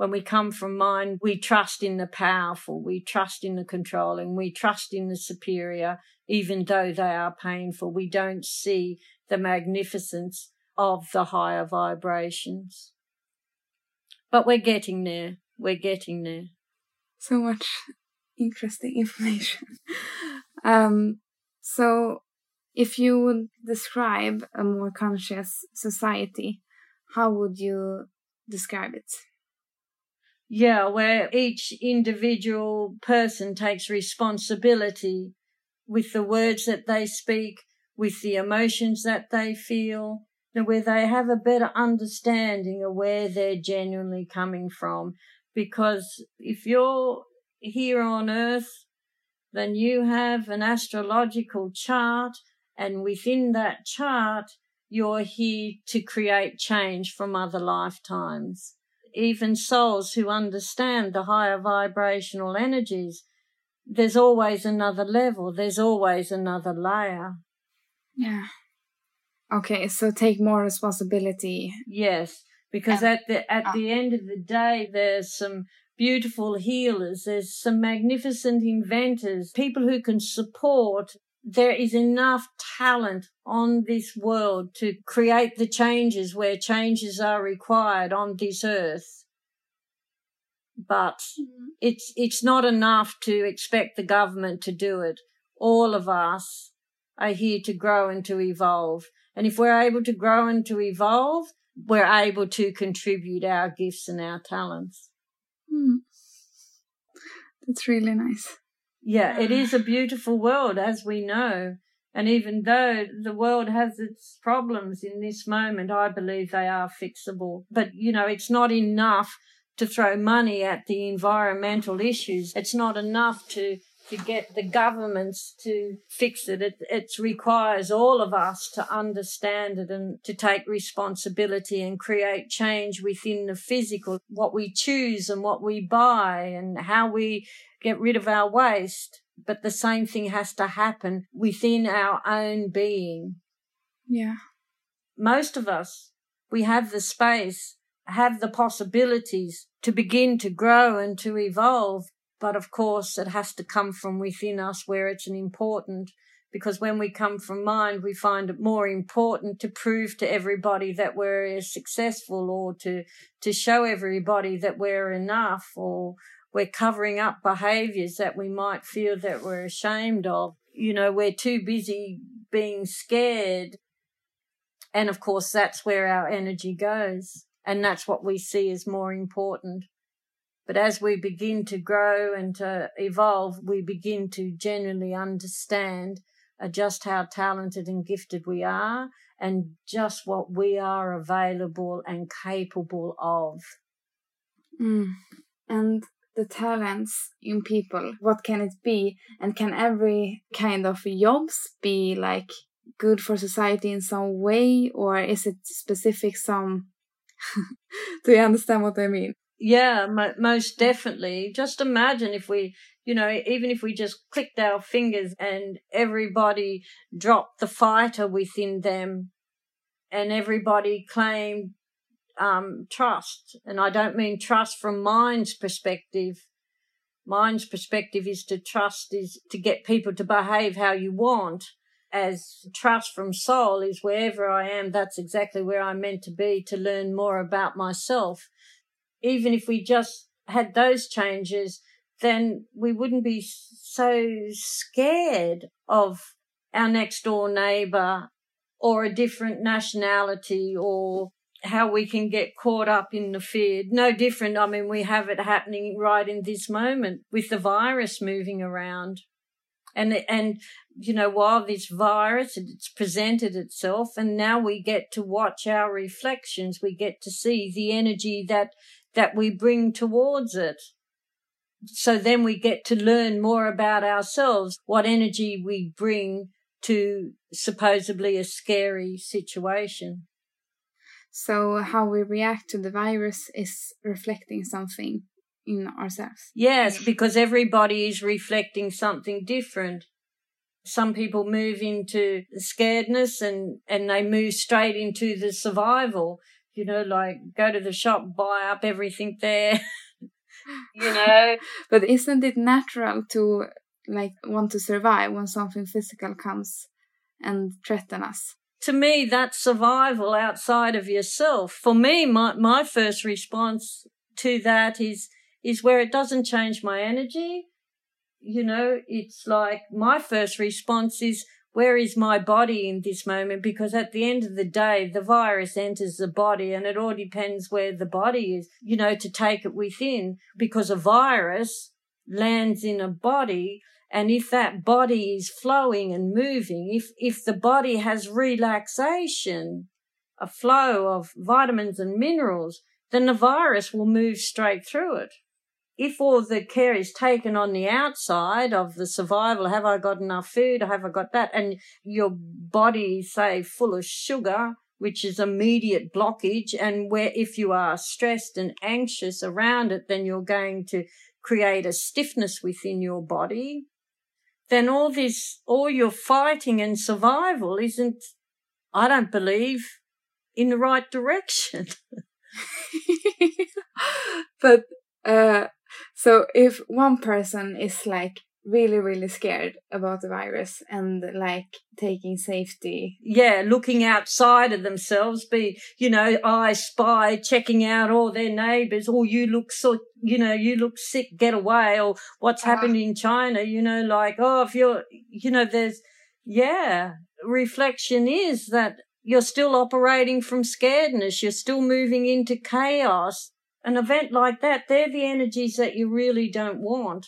when we come from mind, we trust in the powerful, we trust in the controlling, we trust in the superior, even though they are painful. We don't see the magnificence of the higher vibrations. But we're getting there. We're getting there. So much interesting information. um, so, if you would describe a more conscious society, how would you describe it? Yeah, where each individual person takes responsibility with the words that they speak, with the emotions that they feel, where they have a better understanding of where they're genuinely coming from. Because if you're here on earth, then you have an astrological chart, and within that chart, you're here to create change from other lifetimes even souls who understand the higher vibrational energies, there's always another level, there's always another layer. Yeah. Okay, so take more responsibility. Yes, because at the at uh, the end of the day there's some beautiful healers, there's some magnificent inventors, people who can support there is enough talent on this world to create the changes where changes are required on this earth. But mm-hmm. it's, it's not enough to expect the government to do it. All of us are here to grow and to evolve. And if we're able to grow and to evolve, we're able to contribute our gifts and our talents. Mm. That's really nice. Yeah, it is a beautiful world, as we know. And even though the world has its problems in this moment, I believe they are fixable. But, you know, it's not enough to throw money at the environmental issues. It's not enough to to get the governments to fix it. it. It requires all of us to understand it and to take responsibility and create change within the physical, what we choose and what we buy and how we get rid of our waste. But the same thing has to happen within our own being. Yeah. Most of us, we have the space, have the possibilities to begin to grow and to evolve but of course, it has to come from within us where it's an important, because when we come from mind, we find it more important to prove to everybody that we're successful or to, to show everybody that we're enough or we're covering up behaviors that we might feel that we're ashamed of. You know, we're too busy being scared. And of course, that's where our energy goes. And that's what we see as more important. But as we begin to grow and to evolve, we begin to genuinely understand uh, just how talented and gifted we are and just what we are available and capable of. Mm. And the talents in people, what can it be? And can every kind of jobs be like good for society in some way, or is it specific some? Do you understand what I mean? Yeah, mo- most definitely. Just imagine if we, you know, even if we just clicked our fingers and everybody dropped the fighter within them and everybody claimed um, trust. And I don't mean trust from mind's perspective. Mind's perspective is to trust is to get people to behave how you want. As trust from soul is wherever I am, that's exactly where I'm meant to be to learn more about myself. Even if we just had those changes, then we wouldn't be so scared of our next door neighbor or a different nationality or how we can get caught up in the fear. No different. I mean, we have it happening right in this moment with the virus moving around. And, and, you know, while this virus, it's presented itself and now we get to watch our reflections. We get to see the energy that, that we bring towards it. So then we get to learn more about ourselves, what energy we bring to supposedly a scary situation. So, how we react to the virus is reflecting something in ourselves. Yes, because everybody is reflecting something different. Some people move into scaredness and, and they move straight into the survival. You know, like go to the shop, buy up everything there. you know. but isn't it natural to like want to survive when something physical comes and threaten us? to me, that's survival outside of yourself. For me, my, my first response to that is, is where it doesn't change my energy. You know, it's like my first response is, where is my body in this moment? Because at the end of the day, the virus enters the body and it all depends where the body is, you know, to take it within because a virus lands in a body and if that body is flowing and moving, if, if the body has relaxation, a flow of vitamins and minerals, then the virus will move straight through it. If all the care is taken on the outside of the survival, have I got enough food? Have I got that? And your body, say, full of sugar, which is immediate blockage. And where if you are stressed and anxious around it, then you're going to create a stiffness within your body then all this, all your fighting and survival isn't, I don't believe, in the right direction. but, uh, so if one person is like really really scared about the virus and like taking safety yeah looking outside of themselves be you know i spy checking out all their neighbors or oh, you look so you know you look sick get away or what's uh-huh. happened in china you know like oh if you're you know there's yeah reflection is that you're still operating from scaredness you're still moving into chaos an event like that they're the energies that you really don't want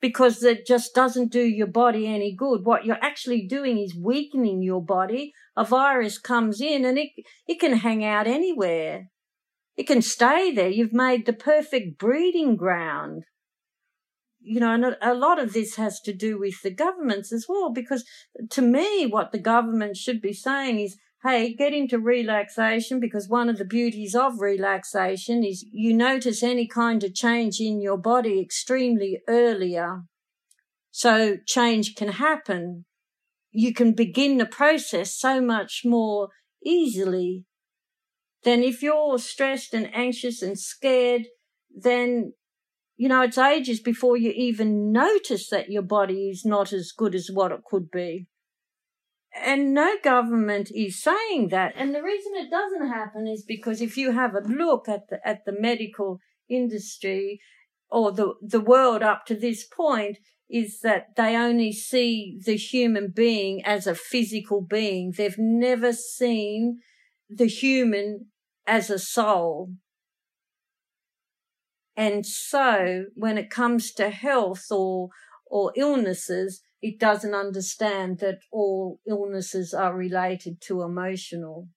because it just doesn't do your body any good. What you're actually doing is weakening your body. A virus comes in and it, it can hang out anywhere. It can stay there. You've made the perfect breeding ground. You know, and a lot of this has to do with the governments as well, because to me, what the government should be saying is, hey, get into relaxation because one of the beauties of relaxation is you notice any kind of change in your body extremely earlier. So change can happen. You can begin the process so much more easily than if you're stressed and anxious and scared, then you know, it's ages before you even notice that your body is not as good as what it could be. And no government is saying that. And the reason it doesn't happen is because if you have a look at the, at the medical industry or the, the world up to this point, is that they only see the human being as a physical being. They've never seen the human as a soul. And so when it comes to health or, or illnesses, it doesn't understand that all illnesses are related to emotional.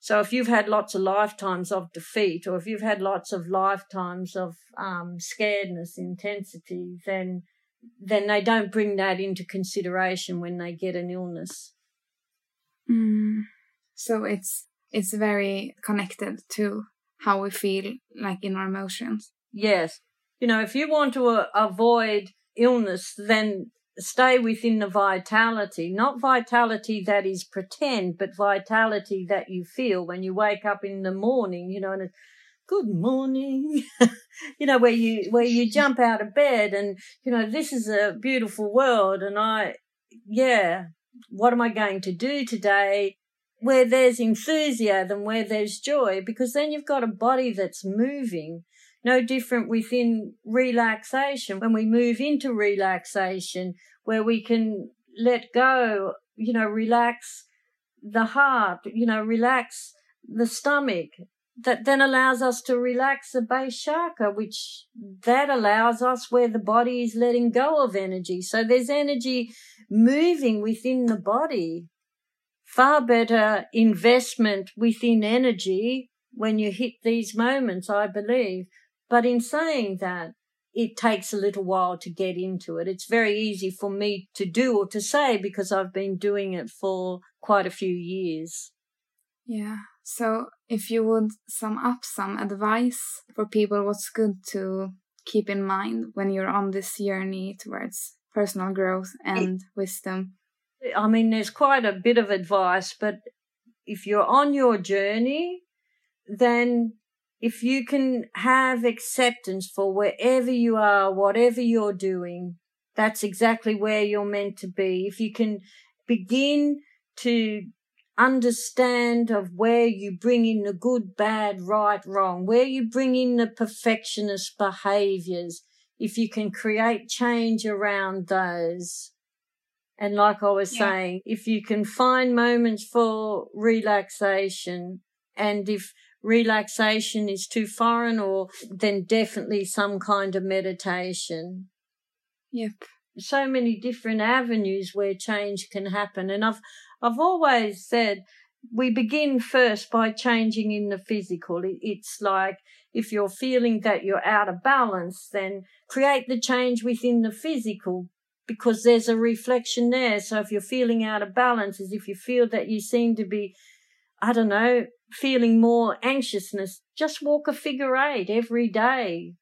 So if you've had lots of lifetimes of defeat, or if you've had lots of lifetimes of um, scaredness, intensity, then then they don't bring that into consideration when they get an illness. Mm. So it's it's very connected to how we feel like in our emotions. Yes. You know, if you want to uh, avoid illness, then stay within the vitality, not vitality that is pretend, but vitality that you feel when you wake up in the morning, you know, and good morning, you know, where you, where you jump out of bed and, you know, this is a beautiful world. And I, yeah, what am I going to do today? Where there's enthusiasm, where there's joy, because then you've got a body that's moving no different within relaxation. When we move into relaxation, where we can let go, you know, relax the heart, you know, relax the stomach, that then allows us to relax the base chakra, which that allows us where the body is letting go of energy. So there's energy moving within the body. Far better investment within energy when you hit these moments, I believe. But in saying that, it takes a little while to get into it. It's very easy for me to do or to say because I've been doing it for quite a few years. Yeah. So, if you would sum up some advice for people, what's good to keep in mind when you're on this journey towards personal growth and it, wisdom? I mean, there's quite a bit of advice, but if you're on your journey, then if you can have acceptance for wherever you are, whatever you're doing, that's exactly where you're meant to be. If you can begin to understand of where you bring in the good, bad, right, wrong, where you bring in the perfectionist behaviors, if you can create change around those. And like I was yeah. saying, if you can find moments for relaxation and if relaxation is too foreign or then definitely some kind of meditation. Yep. So many different avenues where change can happen. And I've, I've always said we begin first by changing in the physical. It's like if you're feeling that you're out of balance, then create the change within the physical because there's a reflection there. So if you're feeling out of balance, as if you feel that you seem to be, I don't know, feeling more anxiousness, just walk a figure eight every day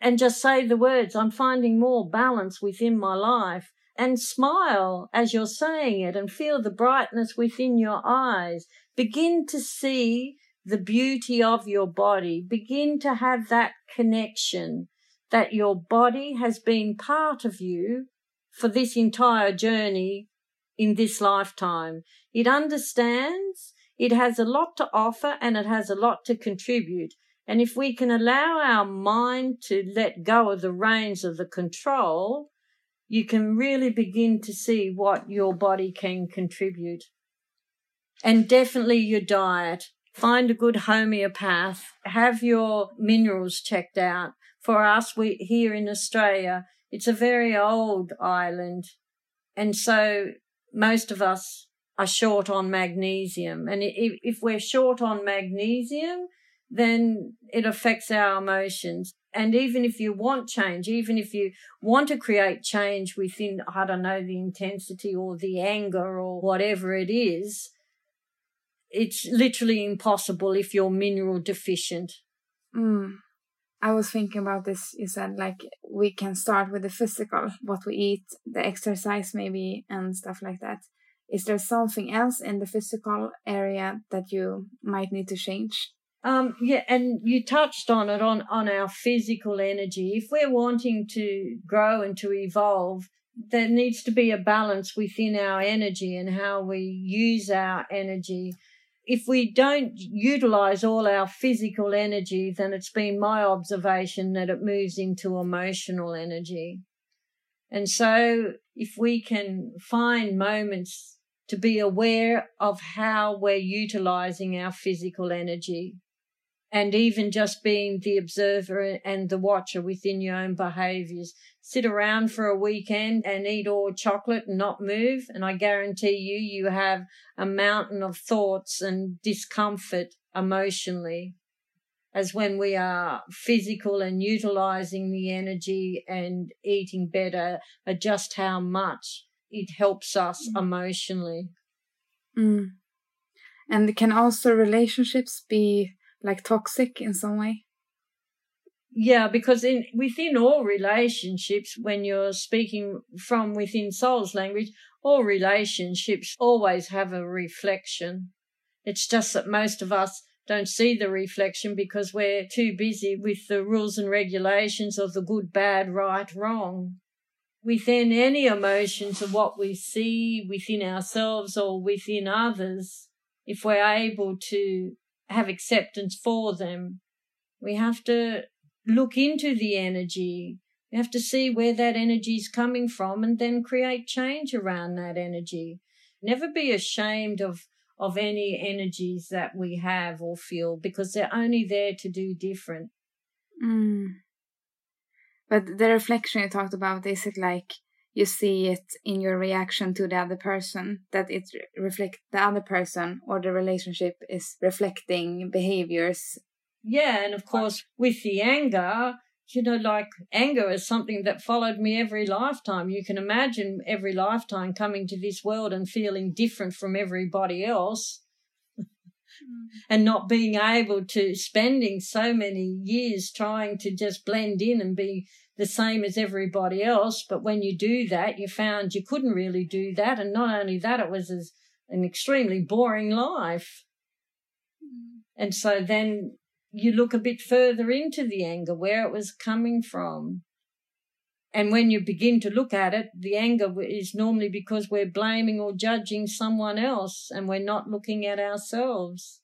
and just say the words, I'm finding more balance within my life and smile as you're saying it and feel the brightness within your eyes. Begin to see the beauty of your body. Begin to have that connection that your body has been part of you for this entire journey in this lifetime. It understands it has a lot to offer and it has a lot to contribute. And if we can allow our mind to let go of the reins of the control, you can really begin to see what your body can contribute. And definitely your diet. Find a good homeopath. Have your minerals checked out. For us, we here in Australia, it's a very old island. And so most of us are short on magnesium. And if, we're short on magnesium, then it affects our emotions. And even if you want change, even if you want to create change within, I don't know, the intensity or the anger or whatever it is, it's literally impossible if you're mineral deficient. Mm. I was thinking about this. You said like we can start with the physical, what we eat, the exercise maybe, and stuff like that. Is there something else in the physical area that you might need to change? Um, yeah, and you touched on it on, on our physical energy. If we're wanting to grow and to evolve, there needs to be a balance within our energy and how we use our energy. If we don't utilize all our physical energy, then it's been my observation that it moves into emotional energy. And so if we can find moments to be aware of how we're utilizing our physical energy and even just being the observer and the watcher within your own behaviors. Sit around for a weekend and eat all chocolate and not move. And I guarantee you, you have a mountain of thoughts and discomfort emotionally as when we are physical and utilizing the energy and eating better, just how much it helps us mm. emotionally. Mm. And can also relationships be like toxic in some way? Yeah, because in within all relationships, when you're speaking from within soul's language, all relationships always have a reflection. It's just that most of us don't see the reflection because we're too busy with the rules and regulations of the good, bad, right, wrong. Within any emotions of what we see within ourselves or within others, if we're able to have acceptance for them, we have to look into the energy. We have to see where that energy is coming from and then create change around that energy. Never be ashamed of of any energies that we have or feel because they're only there to do different. Mm. But the reflection you talked about, is it like you see it in your reaction to the other person, that it reflects the other person or the relationship is reflecting behaviors? Yeah, and of course, with the anger, you know, like anger is something that followed me every lifetime. You can imagine every lifetime coming to this world and feeling different from everybody else. And not being able to spending so many years trying to just blend in and be the same as everybody else. But when you do that, you found you couldn't really do that. And not only that, it was as an extremely boring life. Mm. And so then you look a bit further into the anger, where it was coming from. And when you begin to look at it, the anger is normally because we're blaming or judging someone else and we're not looking at ourselves.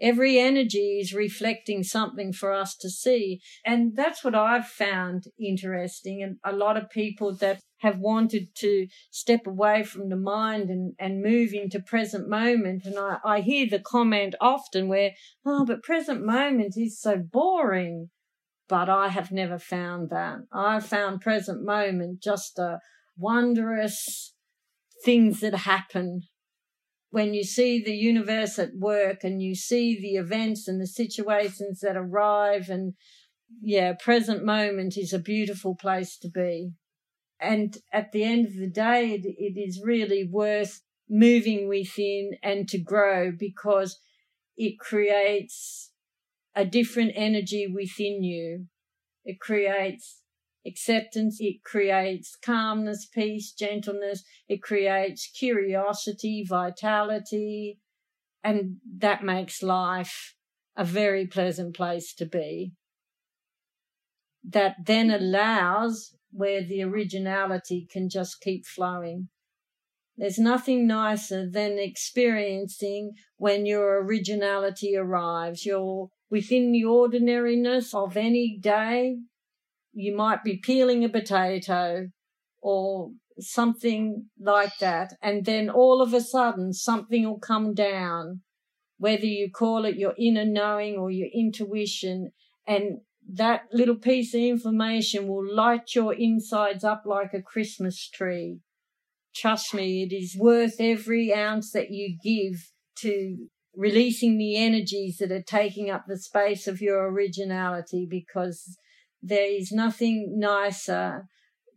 Every energy is reflecting something for us to see. And that's what I've found interesting. And a lot of people that have wanted to step away from the mind and, and move into present moment. And I, I hear the comment often where, oh, but present moment is so boring. But I have never found that. I've found present moment just a wondrous things that happen when you see the universe at work and you see the events and the situations that arrive and yeah, present moment is a beautiful place to be. And at the end of the day, it, it is really worth moving within and to grow because it creates a different energy within you. It creates acceptance. It creates calmness, peace, gentleness. It creates curiosity, vitality, and that makes life a very pleasant place to be. That then allows where the originality can just keep flowing. There's nothing nicer than experiencing when your originality arrives. You're within the ordinariness of any day, you might be peeling a potato or something like that. And then all of a sudden something will come down, whether you call it your inner knowing or your intuition. And that little piece of information will light your insides up like a Christmas tree. Trust me, it is worth every ounce that you give to releasing the energies that are taking up the space of your originality because there is nothing nicer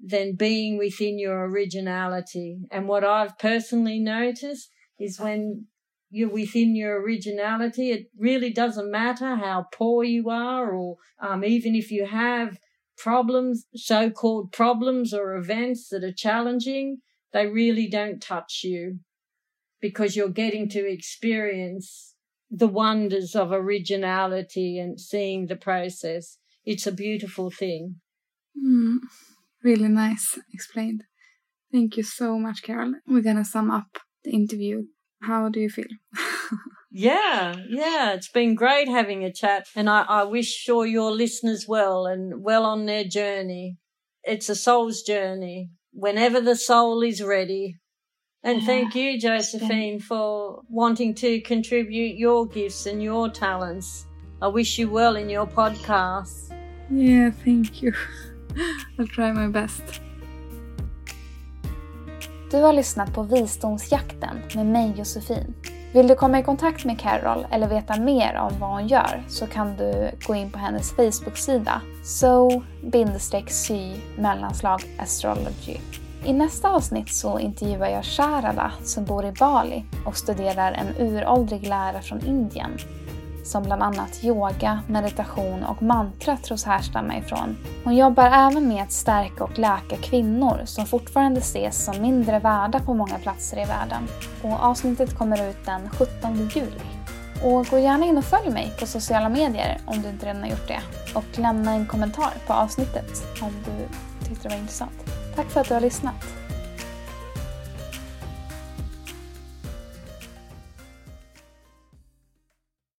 than being within your originality. And what I've personally noticed is when you're within your originality, it really doesn't matter how poor you are, or um, even if you have problems, so called problems or events that are challenging, they really don't touch you because you're getting to experience the wonders of originality and seeing the process it's a beautiful thing. Mm, really nice explained. Thank you so much, Carol. We're gonna sum up the interview. How do you feel? yeah, yeah, it's been great having a chat, and I, I wish sure your listeners well and well on their journey. It's a soul's journey. Whenever the soul is ready, and thank you, Josephine, for wanting to contribute your gifts and your talents I wish you well in your podcast. Yeah, thank you. I'll try my best. Du har lyssnat på Visdomsjakten med mig Josefin. Vill du komma i kontakt med Carol eller veta mer om vad hon gör så kan du gå in på hennes Facebook-sida so-sy mellanslag astrology. I nästa avsnitt så intervjuar jag Sharada som bor i Bali och studerar en uråldrig lära från Indien som bland annat yoga, meditation och mantra tros härstamma ifrån. Hon jobbar även med att stärka och läka kvinnor som fortfarande ses som mindre värda på många platser i världen. Och avsnittet kommer ut den 17 juli. Och gå gärna in och följ mig på sociala medier om du inte redan har gjort det. Och lämna en kommentar på avsnittet om du tyckte det var intressant. Tack för att du har lyssnat.